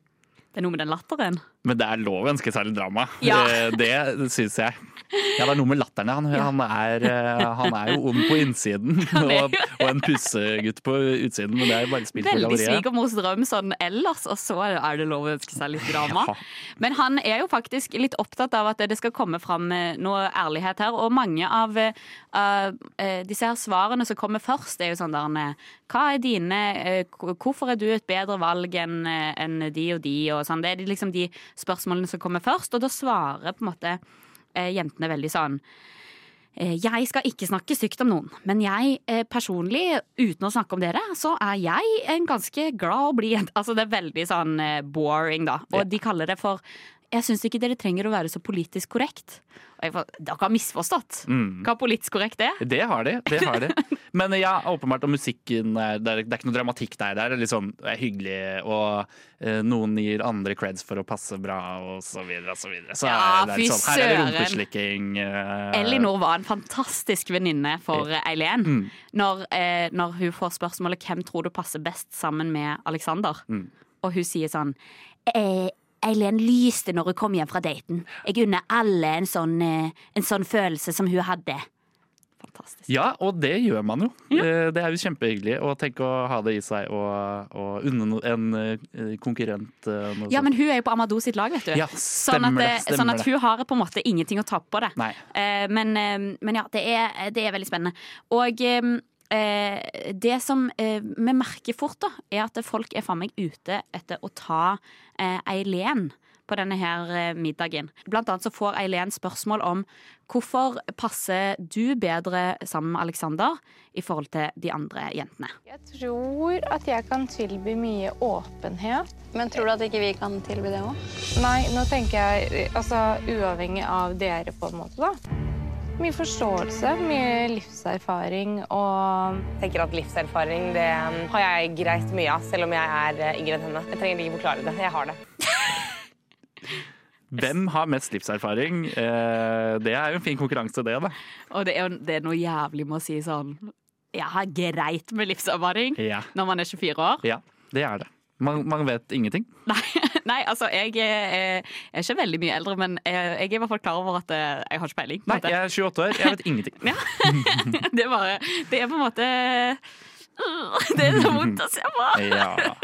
Det er noe med den latteren. Men det er lov å ønske seg litt drama. Ja. Eh, Det syns jeg. Ja, det er noe med latteren. Han, han, er, eh, han er jo ond på innsiden og, og en pussegutt på utsiden, men det er jo bare spilt Veldig svigermors drøm sånn ellers, og så er det lov å ønske seg litt drama. Ja. Men han er jo faktisk litt opptatt av at det skal komme fram eh, noe ærlighet her. Og mange av uh, eh, disse her svarene som kommer først, er jo sånn der Hva er dine uh, Hvorfor er du et bedre valg enn en de og de? Og sånn. Det er liksom de spørsmålene som kommer først, og da svarer på en måte eh, jentene veldig sånn Eh, Jeg skal ikke snakke stygt om noen, men jeg eh, personlig, uten å snakke om dere, så er jeg en ganske glad og blid jente. Altså det er veldig sånn boring, da. Og de kaller det for Jeg syns ikke dere trenger å være så politisk korrekt. Og jeg Dere har misforstått Mm. hva politisk korrekt er. Det har de. det har de. Men ja, åpenbart, og musikken er, det, er, det er ikke noe dramatikk der. Det er sånn det er hyggelig, og eh, noen gir andre creds for å passe bra, og så videre og så videre. Så Ja, er sånn, her er det rumpeslikking. eh, Elinor var en fantastisk venninne for eh, Eileen. Mm. Når, eh, når hun får spørsmålet 'Hvem tror du passer best sammen med Alexander?' Mm. Og hun sier sånn eh, Eileen lyste når hun kom hjem fra daten. Jeg unner alle en sånn, eh, en sånn følelse som hun hadde. Fantastisk. Ja, og det gjør man jo. Ja. Eh, Det er jo kjempehyggelig å tenke å ha det i seg og, og unne en eh, konkurrent noe Ja, sånt. men hun er jo på Amadou sitt lag, vet du. Ja, sånn, at, det, stemmer sånn at hun har på en måte ingenting å tape på det. Eh, men, men ja, det er, det er veldig spennende. Og eh, eh, det som eh, vi merker fort, da, er at folk er faen meg ute etter å ta eh, Eileen på denne her eh, middagen. Blant annet så får Eileen spørsmål om hvorfor passer du bedre sammen med Alexander i forhold til de andre jentene. Jeg tror at jeg kan tilby mye åpenhet. Men tror du at ikke vi kan tilby det òg? Nei, nå tenker jeg altså uavhengig av dere, på en måte, da. Mye forståelse, mye livserfaring og Jeg tenker at livserfaring det um, har jeg greit mye av, selv om jeg er eh, yngre enn henne. Jeg trenger ikke forklare det. Jeg har det. Hvem har mest livserfaring? Eh, det er jo en fin konkurranse, det. da. Og det er, det er noe jævlig med å si sånn Jeg har greit med livserfaring Ja, når man er 24 år. ja det er det. Man, man vet ingenting. Nei, altså, jeg er, er ikke veldig mye eldre, men jeg, jeg er i hvert fall klar over at eh, jeg har ikke peiling. Nei, jeg er 28 år, jeg vet ingenting. det, er bare, det er på en måte Det er så vondt å se på! Ja.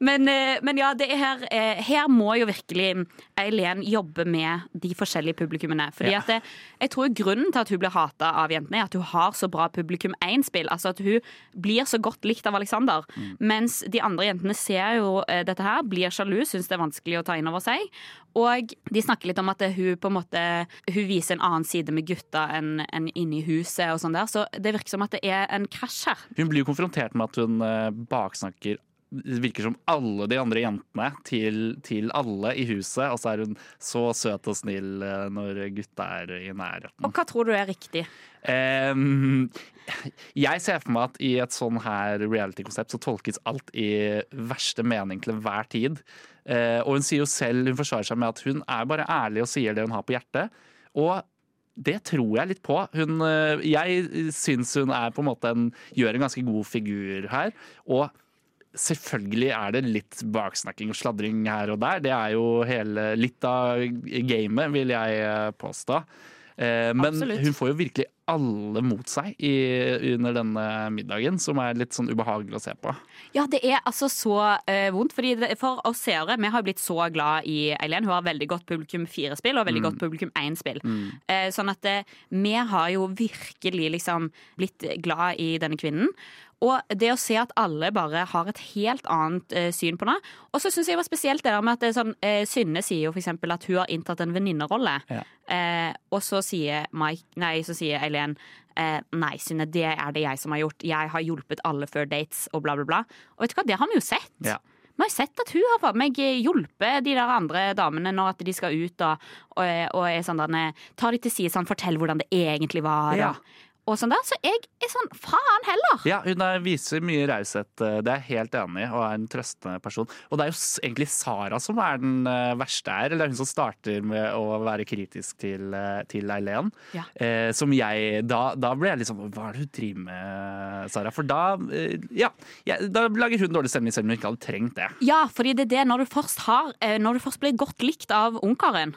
Men, eh, men ja, det er her, eh, her må jo virkelig Eileen jobbe med de forskjellige publikummene. Fordi Ja. at det, jeg tror grunnen til at hun blir hata av jentene, er at hun har så bra publikum én-spill. Altså at hun blir så godt likt av Alexander. Mens de andre jentene ser jo eh, dette her, blir sjalu, syns det er vanskelig å ta inn over seg. Og de snakker litt om at hun på en måte Hun viser en annen side med gutta enn enn inni huset og sånn der. Så det virker som at det er en krasj her. Hun blir jo konfrontert med at hun eh, baksnakker det virker som alle de andre jentene til, til alle i huset, og så er hun så søt og snill eh, når gutta er i nærheten. Og hva tror du er riktig? Um, jeg ser for meg at i et sånn her reality-konsept så tolkes alt i verste mening til enhver tid. Uh, og hun sier jo selv, hun forsvarer seg med at hun er bare ærlig og sier det hun har på hjertet. Og det tror jeg litt på. Hun, eh, jeg syns hun er på en måte en, gjør en ganske god figur her. Og selvfølgelig er det litt baksnakking og sladring her og der. Det er jo hele, litt av gamet, vil jeg eh, påstå. Eh, Men Absolutt. hun får jo virkelig alle mot seg i, under denne middagen, som er litt sånn ubehagelig å se på. Ja, det er altså så eh, vondt. Fordi det, for oss seere, vi har blitt så glad i Eileen. Hun har veldig godt publikum fire-spill og veldig godt publikum én-spill. Eh, sånn at eh, vi har jo virkelig liksom blitt glad i denne kvinnen. Og det å se at alle bare har et helt annet eh, syn på det. Og så syns jeg det var spesielt det der med at er sånn, eh, Synne sier jo eksempel at hun har inntatt en venninnerolle. Ja. Eh, og så sier, Mike, nei, så sier Eileen eh, Nei, Synne, det er det jeg som har gjort. Jeg har hjulpet alle før dates, og bla, bla, bla. Og vet du hva, det har vi jo sett. Ja. Vi har sett at hun har faen meg hjulpet de der andre damene når at de skal ut og, og, og er sånn der, tar de til side sånn, fortell hvordan det egentlig var. Ja. Og, og sånn der. Så jeg er sånn, faen heller! Ja, hun er, viser mye raushet, eh, det er jeg helt enig i, og er en trøstende person. Og det er jo egentlig Sara som er den eh, verste her, eller det er hun som starter med å være kritisk til, eh, til Eileen. Ja. Eh, som jeg da, da ble jeg litt sånn Hva er det hun driver med, Sara? For da Ja, da lager hun dårlig stemning selv om hun ikke hadde trengt det. Ja, fordi det er det når du først har Når du først blir godt likt av ungkaren,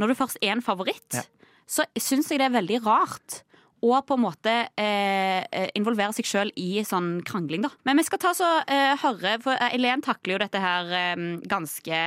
når du først er en favoritt, Ja. så syns jeg det er veldig rart. Å på en måte eh, eh, involvere seg sjøl i sånn krangling, da. Men vi skal ta så eh, høre, for Elen takler jo dette her eh, ganske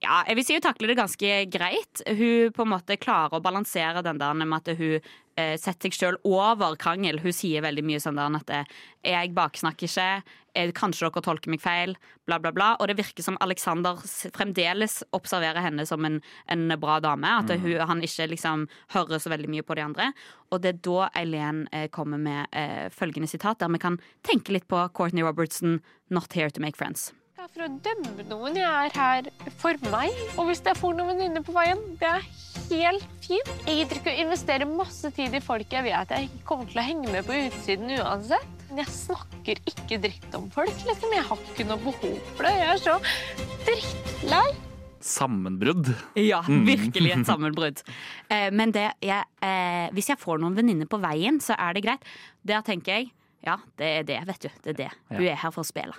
ja, jeg vil si hun takler det ganske greit. Hun på en måte klarer å balansere den der med at hun eh, setter seg sjøl over krangel. Hun sier veldig mye sånn der at eh, jeg baksnakker ikke, eh, kanskje dere tolker meg feil, bla, bla, bla. Og det virker som Alexander fremdeles observerer henne som en, en bra dame. At hun, han ikke liksom hører så veldig mye på de andre. Og det er da Eileen kommer med eh, følgende sitat, der vi kan tenke litt på Courtney Robertson, 'Not here to make friends'. Det er for å dømme noen. Jeg er her for meg. Og hvis jeg får noen venninner på veien, det er helt fint. Jeg gidder ikke å investere masse tid i folk jeg vet jeg ikke kommer til å henge med på utsiden uansett. Men jeg snakker ikke dritt om folk. Liksom. Jeg har ikke noe behov for det. Jeg er så drittlei. Sammenbrudd. Ja, Mm. virkelig et sammenbrudd. Eh, men det er, eh, hvis jeg får noen venninner på veien, så er det greit. Der tenker jeg ja, det er det, vet du. Det er det. Hun er her for å spille.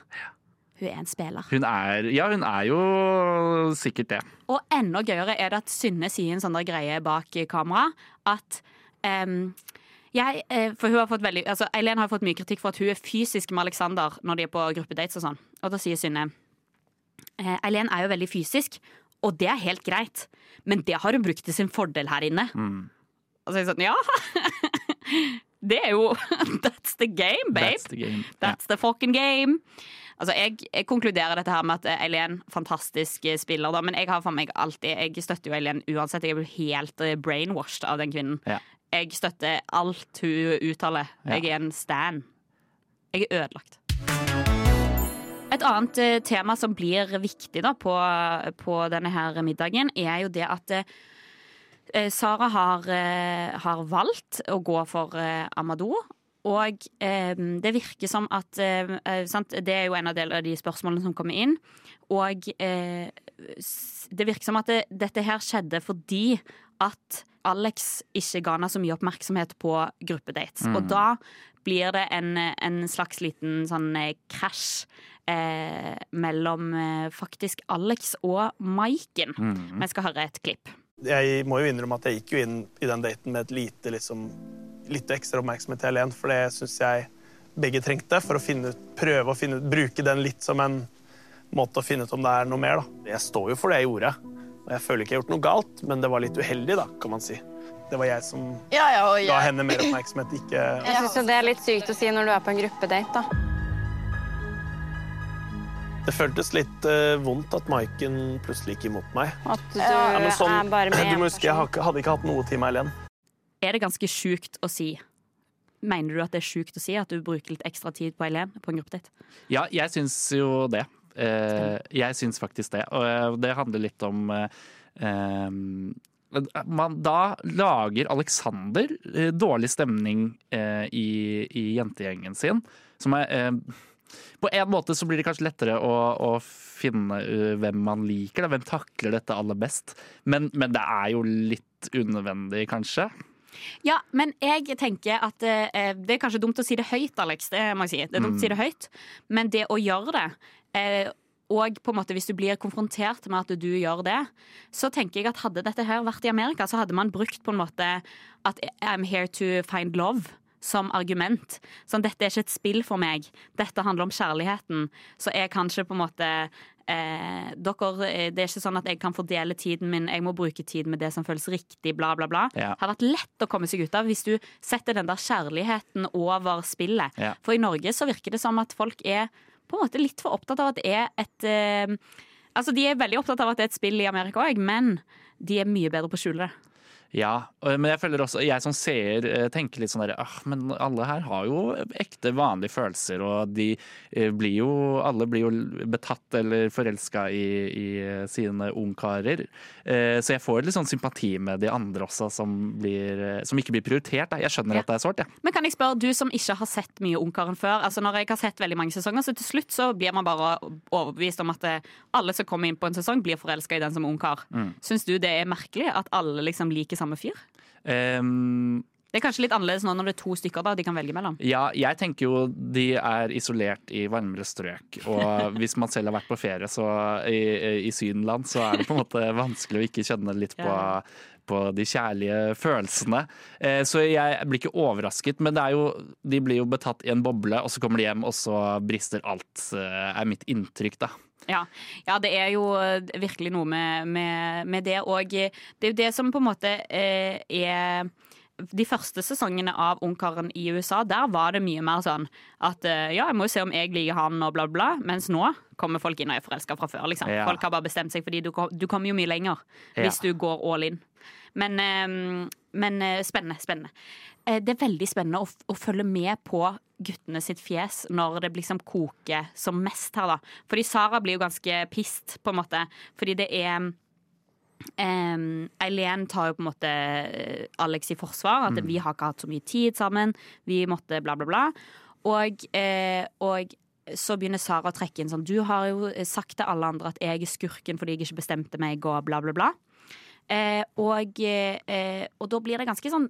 Hun er en spiller. Hun er Ja, hun er jo sikkert det. Og enda gøyere er det at Synne sier en sånn der greie bak kamera at um, jeg, eh, for hun har fått veldig, altså Eileen har fått mye kritikk for at hun er fysisk med Alexander når de er på gruppedates og sånn. Og da sier Synne eh, Eileen er jo veldig fysisk, og det er helt greit, men det har hun brukt til sin fordel her inne. Og så er jeg sånn, ja Det er jo That's the game, babe. That's the game. That's the fucking game. Altså, jeg, jeg konkluderer dette her med at Eileen fantastisk eh, spiller, da, men jeg har for meg alltid Jeg støtter jo Eileen uansett. Jeg blir helt eh, brainwashed av den kvinnen. Ja. Jeg støtter alt hun uttaler. Jeg er en stan. Jeg er ødelagt. Et annet eh, tema som blir viktig da på, på denne her middagen, er jo det at eh, Sara har, eh, har valgt å gå for eh, Amadou. Og eh, det virker som at eh, eh, sant? Det er jo en av del av de spørsmålene som kommer inn. Og eh, det virker som at det, dette her skjedde fordi at Alex ikke ga henne så mye oppmerksomhet på gruppedates. Mm. Og da blir det en, en slags liten sånn eh, krasj eh, mellom faktisk Alex og Maiken. Mm. Vi skal høre et klipp. Jeg må jo innrømme at jeg gikk jo inn i den daten med et lite, liksom, litt ekstra oppmerksomhet til Helen, for det syns jeg begge trengte for å finne ut, prøve å finne ut, bruke den litt som en måte å finne ut om det er noe mer. Da. Jeg står jo for det jeg gjorde, og jeg føler ikke jeg har gjort noe galt, men det var litt uheldig, da, kan man si. Det var jeg som Ja, ja, ja. ga henne mer oppmerksomhet, ikke Jeg syns det er litt sykt å si når du er på en gruppedate, da. Det føltes litt eh, vondt at Maiken plutselig gikk imot meg. At du Ja, men sånn- er bare med Du må huske, jeg har ikke- hadde ikke hatt noe tid med Helen. Er det ganske sjukt å si? Mener du at det er sjukt å si at du bruker litt ekstra tid på Eileen på en gruppedate? Ja, jeg syns jo det. Eh, jeg syns faktisk det. Og eh, det handler litt om eh, eh, man, Da lager Alexander eh, dårlig stemning eh, i, i jentegjengen sin. Som er eh, På en måte så blir det kanskje lettere å, å finne uh, hvem man liker. Da. Hvem takler dette aller best. Men, men det er jo litt unødvendig, kanskje. Ja, men jeg tenker at eh, det er kanskje dumt å si det høyt, Alex. Det må jeg si. Det er dumt å si det høyt. Men det å gjøre det eh, og på en måte hvis du blir konfrontert med at du gjør det, så tenker jeg at hadde dette her vært i Amerika, så hadde man brukt på en måte at I'm here to find love som argument. Sånn, dette er ikke et spill for meg. Dette handler om kjærligheten. Så jeg kan ikke på en måte eh, dere, eh, Det er ikke sånn at jeg kan fordele tiden min, jeg må bruke tid med det som føles riktig, bla, bla, bla. Ja. Det har vært lett å komme seg ut av hvis du setter den der kjærligheten over spillet. Ja. For i Norge så virker det som at folk er på en måte litt for opptatt av at det er et eh, Altså, de er veldig opptatt av at det er et spill i Amerika òg, men de er mye bedre på å skjule det. Ja, men jeg føler også, jeg som seer eh, tenker litt sånn derre ah, men alle her har jo ekte, vanlige følelser, og de eh, blir jo, alle blir jo betatt eller forelska i, i eh, sine ungkarer. Så jeg får litt sånn sympati med de andre også, som, blir, som ikke blir prioritert. Jeg skjønner Ja. at det er sårt, jeg. Men kan jeg spørre, du som ikke har sett mye Ungkaren før, altså når jeg har sett veldig mange sesonger, så til slutt så blir man bare overbevist om at alle som kommer inn på en sesong, blir forelska i den som ungkar. Mm. Syns du det er merkelig at alle liksom liker samme fyr? Um, Det er kanskje litt annerledes nå når det er to stykker da de kan velge mellom. Ja, jeg tenker jo de er isolert i varmere strøk. Og hvis man selv har vært på ferie så i, i Sydenland, så er det på en måte vanskelig å ikke kjenne litt på, på de kjærlige følelsene. Eh, Så jeg blir ikke overrasket, men det er jo, de blir jo betatt i en boble, og så kommer de hjem, og så brister alt, eh, er mitt inntrykk, da. Ja. ja, det er jo virkelig noe med, med, med det. Og det er jo det som på en måte eh, er de første sesongene av Ungkaren i USA, der var det mye mer sånn at eh, ja, jeg må jo se om jeg liker han og bla, bla. Mens nå kommer folk inn og er forelska fra før. liksom. Ja. Folk har bare bestemt seg, fordi du, du kommer jo mye lenger Ja. hvis du går all in. Men, eh, men eh, spennende. spennende. Eh, Det er veldig spennende å, å følge med på guttene sitt fjes når det liksom koker som mest her, da. Fordi Sara blir jo ganske pissed, på en måte. Fordi det er Um, Eileen tar jo på en måte eh, Alex i forsvar. At Mm. vi har ikke hatt så mye tid sammen. Vi måtte bla, bla, bla. Og, eh, og så begynner Sara å trekke inn sånn Du har jo sagt til alle andre at jeg er skurken fordi jeg ikke bestemte meg, og bla, bla, bla. Eh, og, eh, og da blir det ganske sånn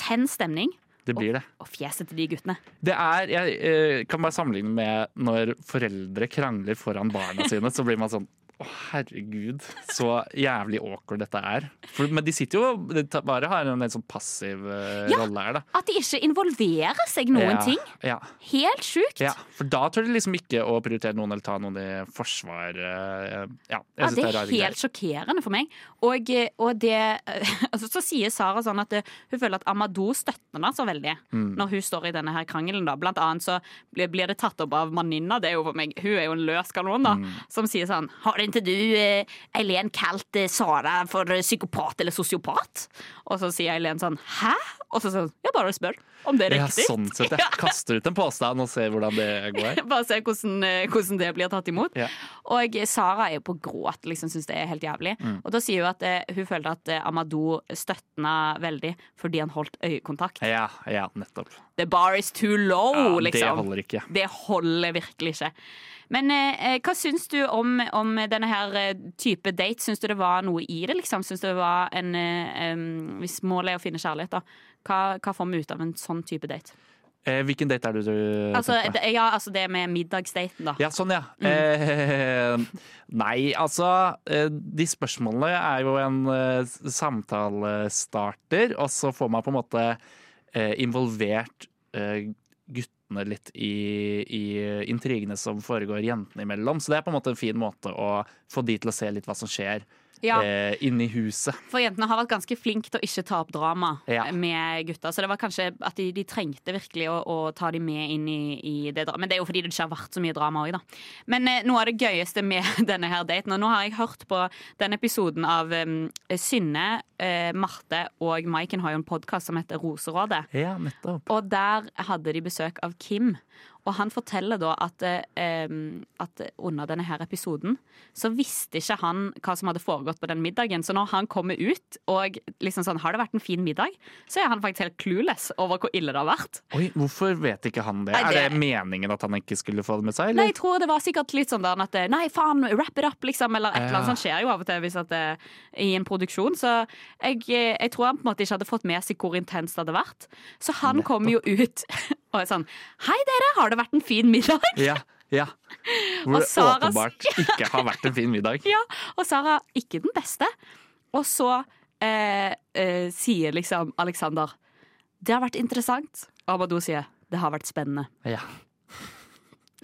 tenn stemning. Det blir det. Og fjeset til de guttene. Det er, Jeg eh, kan bare sammenligne med når foreldre krangler foran barna sine. Så blir man sånn Å, herregud, så jævlig awkward dette er. For, men de sitter jo de bare har en sånn passiv uh, Ja. rolle her, da. At de ikke involverer seg noen ja, ting. Ja. Helt sjukt. ja. For da tør de liksom ikke å prioritere noen eller ta noen i forsvar. Uh, Ja, jeg Ja, det er rare greier. helt sjokkerende for meg. Og, eh, og det altså, Så sier Sara sånn at det, hun føler at Amadou støtter henne så veldig Mm. når hun står i denne her krangelen. da Blant annet så blir, blir det tatt opp av Maninna, det er jo for meg Hun er jo en løs kanon, da, Mm. som sier sånn Har ikke du, eh, Eileen, kalt eh, Sara for psykopat eller sosiopat? Og så sier Eileen sånn Hæ? Og så sånn Ja, bare spør om det er riktig. Ja, sånn sett, jeg kaster ut en påstand og ser hvordan det går. Bare se hvordan, eh, hvordan det blir tatt imot. Ja. Og Sara er jo på gråt, liksom syns det er helt jævlig. Mm. Og da sier hun at hun følte at eh, Amadou støtna veldig fordi han holdt øyekontakt. Ja, ja, nettopp. The bar is too low, Ja, det liksom. holder ikke. Det holder virkelig ikke. Men eh, hva syns du om, om denne her eh, type date? Syns du det var noe i det? liksom? Syns du det var en eh, Hvis målet er å finne kjærlighet, da. Hva, hva får vi ut av en sånn type date? Eh, hvilken date er det du Altså, tenker ja, altså det med middagsdaten, da. Ja, sånn, ja. Mm. Eh, nei, altså eh, De spørsmålene er jo en eh, samtalestarter, og så får man på en måte eh, involvert eh, guttene litt i, i intrigene som foregår jentene imellom. Så det er på en måte en fin måte å få de til å se litt hva som skjer Ja. eh, inni huset. For jentene har vært ganske flinke til å ikke ta opp drama Ja. med gutta. Så det var kanskje at de, de trengte virkelig å, å ta dem med inn i, i det dramaet. Men det er jo fordi det ikke har vært så mye drama òg, da. Men eh, noe av det gøyeste med denne her daten Og nå har jeg hørt på den episoden av um, Synne, eh, Marte og Maiken har jo en podkast som heter Roserådet. Ja, nettopp. Og der hadde de besøk av Kim. Og han forteller da at, eh, at under denne her episoden så visste ikke han hva som hadde foregått på den middagen. Så når han kommer ut og liksom sånn, har det vært en fin middag, så er han faktisk helt clueless over hvor ille det har vært. Oi, Hvorfor vet ikke han det? Nei, Er det- det meningen at han ikke skulle få det med seg? Nei, jeg tror det var sikkert litt sånn der at eh, Nei, faen, wrap it up, liksom. Eller et eller annet sånt skjer jo av og til hvis at det, i en produksjon. Så jeg, eh, jeg tror han på en måte ikke hadde fått med seg hvor intenst det hadde vært. Så han kommer jo ut og er sånn Hei, dere, har det vært en fin middag? Ja, ja. Hvor det Saras- åpenbart ikke har vært en fin middag. Ja, og Sara ikke den beste. Og så eh, eh, sier liksom Alexander Det har vært interessant. Og Amadou sier det har vært spennende. Ja.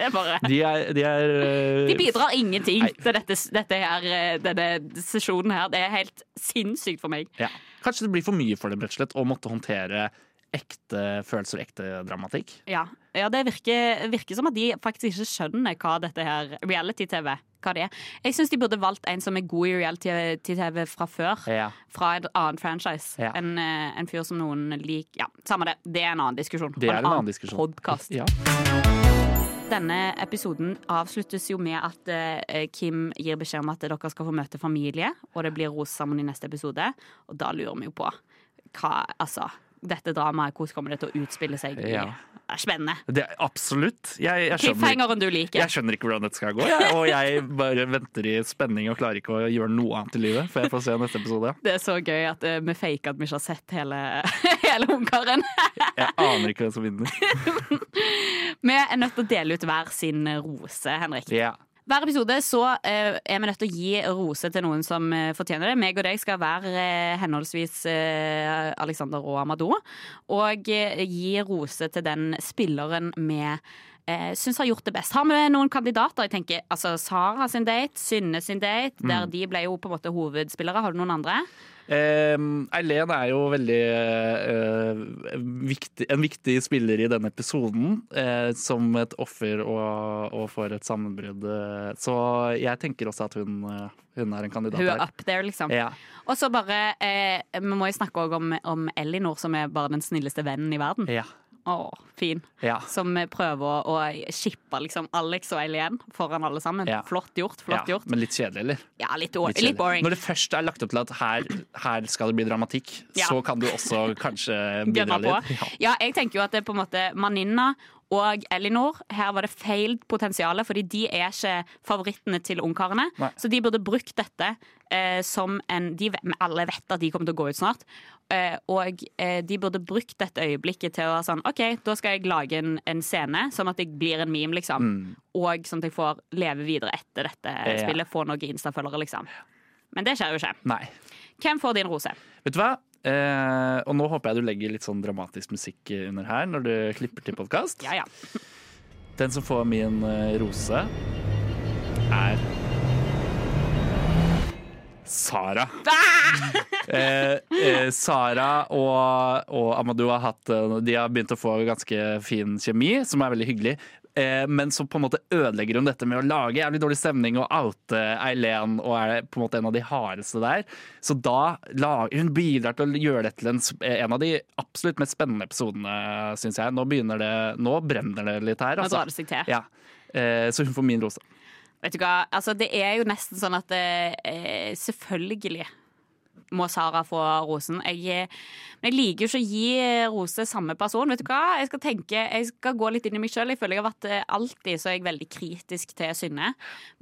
Det bare De er, de er uh, De bidrar ingenting Nei. til dette, dette her, eh, denne sesjonen her. Det er helt sinnssykt for meg. Ja. Kanskje det blir for mye for dem rett og slett å måtte håndtere ekte følelser og ekte dramatikk. Ja, ja det virker, virker som at de faktisk ikke skjønner hva dette her reality-TV hva det er. Jeg syns de burde valgt en som er god i reality-TV fra før. Ja. Fra en annen franchise. Ja. En, eh, en fyr som noen liker Ja, samme det. Det er en annen diskusjon. Det er en annen diskusjon. Podcast. Ja. Denne episoden avsluttes jo med at uh, Kim gir beskjed om at dere skal få møte familie, og det blir rosesammen i neste episode. Og da lurer vi jo på hva Altså, dette dramaet, hvordan kommer det til å utspille seg? Ja. Det er spennende. Det er absolutt. Jeg, jeg, skjønner, du liker. jeg skjønner ikke hvordan dette skal gå, og jeg bare venter i spenning og klarer ikke å gjøre noe annet i livet før jeg får se neste episode. Det er så gøy at uh, vi faker at vi ikke har sett hele, hele Ungkaren. Jeg aner ikke hvem som vinner. vi er nødt til å dele ut hver sin rose, Henrik. Ja. Hver episode så eh, er vi nødt til å gi rose til noen som eh, fortjener det. Meg og deg skal være eh, henholdsvis Alexander og Amadou. Og gi rose til den spilleren vi eh, syns har gjort det best. Har vi noen kandidater? Jeg tenker altså Sara sin date, Synne sin date. Der Mm. de ble jo på en måte hovedspillere. Har du noen andre? Eileen er jo veldig eh, viktig, en viktig spiller i denne episoden, eh, som et offer og, og for et sammenbrudd. Så jeg tenker også at hun, hun er en kandidat Hun er up there, liksom. Ja. Og så bare eh, Vi må jo snakke også om, om Elinor, som er bare den snilleste vennen i verden. Ja. Å, fin. Ja. Som prøver å, shippe liksom Alex og Eileen foran alle sammen. Ja. Flott gjort. flott ja, gjort. Men litt kjedelig, eller? Ja, litt, Litt litt boring. Når det først er lagt opp til at her, her skal det bli dramatikk, så kan du også kanskje bidra litt. Ja. Ja, jeg tenker jo at det er på en måte Maninna og Elinor. Her var det feil potensial, fordi de er ikke favorittene til ungkarene. Nei. Så de burde brukt dette eh, som en de, Alle vet at de kommer til å gå ut snart. Eh, og eh, de burde brukt dette øyeblikket til å være sånn OK, da skal jeg lage en, en scene, sånn at jeg blir en meme, liksom. Mm. Og sånn at jeg får leve videre etter dette Ja. spillet. Få noen Insta-følgere, liksom. Men det skjer jo ikke. Nei. Hvem får din rose? Vet du hva? Eh, og nå håper jeg du legger litt sånn dramatisk musikk under her når du klipper til podkast. Ja, ja. Den som får min eh, rose, er Sara. Eh, eh, Sara og, og Amadou har, hatt, eh, de har begynt å få ganske fin kjemi, som er veldig hyggelig. Eh, men så på en måte ødelegger hun dette med å lage jævlig dårlig stemning og oute Eileen og er på en måte en av de hardeste der. Så da hun bidrar til å gjøre det til en, en av de absolutt mest spennende episodene, syns jeg. Nå, begynner det, nå brenner det litt her. Nå Altså. drar det seg til. Ja. Eh, så hun får min rose. Vet du hva, altså det er jo nesten sånn at eh, selvfølgelig må Sara få rosen. Jeg, men jeg liker jo ikke å gi rose samme person. Vet du hva? Jeg skal tenke, jeg skal gå litt inn i meg sjøl. Jeg føler jeg har vært eh, alltid så er jeg veldig kritisk til Synne.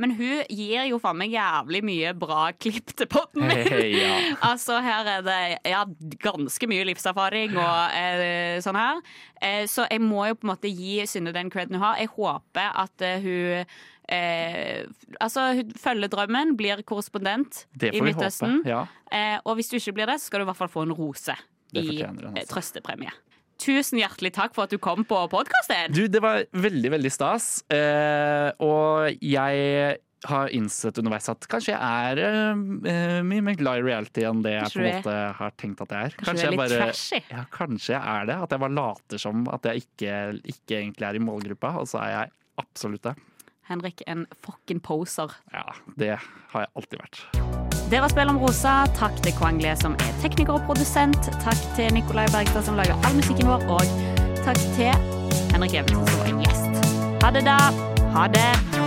Men hun gir jo faen meg jævlig mye bra klipp til potten min. Hey, ja. Altså, her er det ja, ganske mye livserfaring og eh, sånn her. Eh, så jeg må jo på en måte gi Synne den creden hun har. Jeg håper at eh, hun eh, altså, følge drømmen, blir korrespondent i Midtøsten. Ja. Eh, og hvis du ikke blir det, så skal du i hvert fall få en rose i eh, altså. trøstepremie. Tusen hjertelig takk for at du kom på podkasten. Du, det var veldig, veldig stas. Eh, og jeg har innsett underveis at kanskje jeg er uh, mye mer glad i reality enn det jeg på en måte har tenkt at jeg er. Kanskje du er litt trashy? Ja, kanskje jeg er det. At jeg bare later som at jeg ikke, ikke egentlig er i målgruppa, og så er jeg absolutt det. Henrik, en fucking poser. Ja, det har jeg alltid vært. Det var Spill om rosa. Takk til Kvangli som er tekniker og produsent. Takk til Nikolai Bergstad som lager all musikken vår. Og takk til Henrik Evensen som var gjest. Ha det, da. Ha det.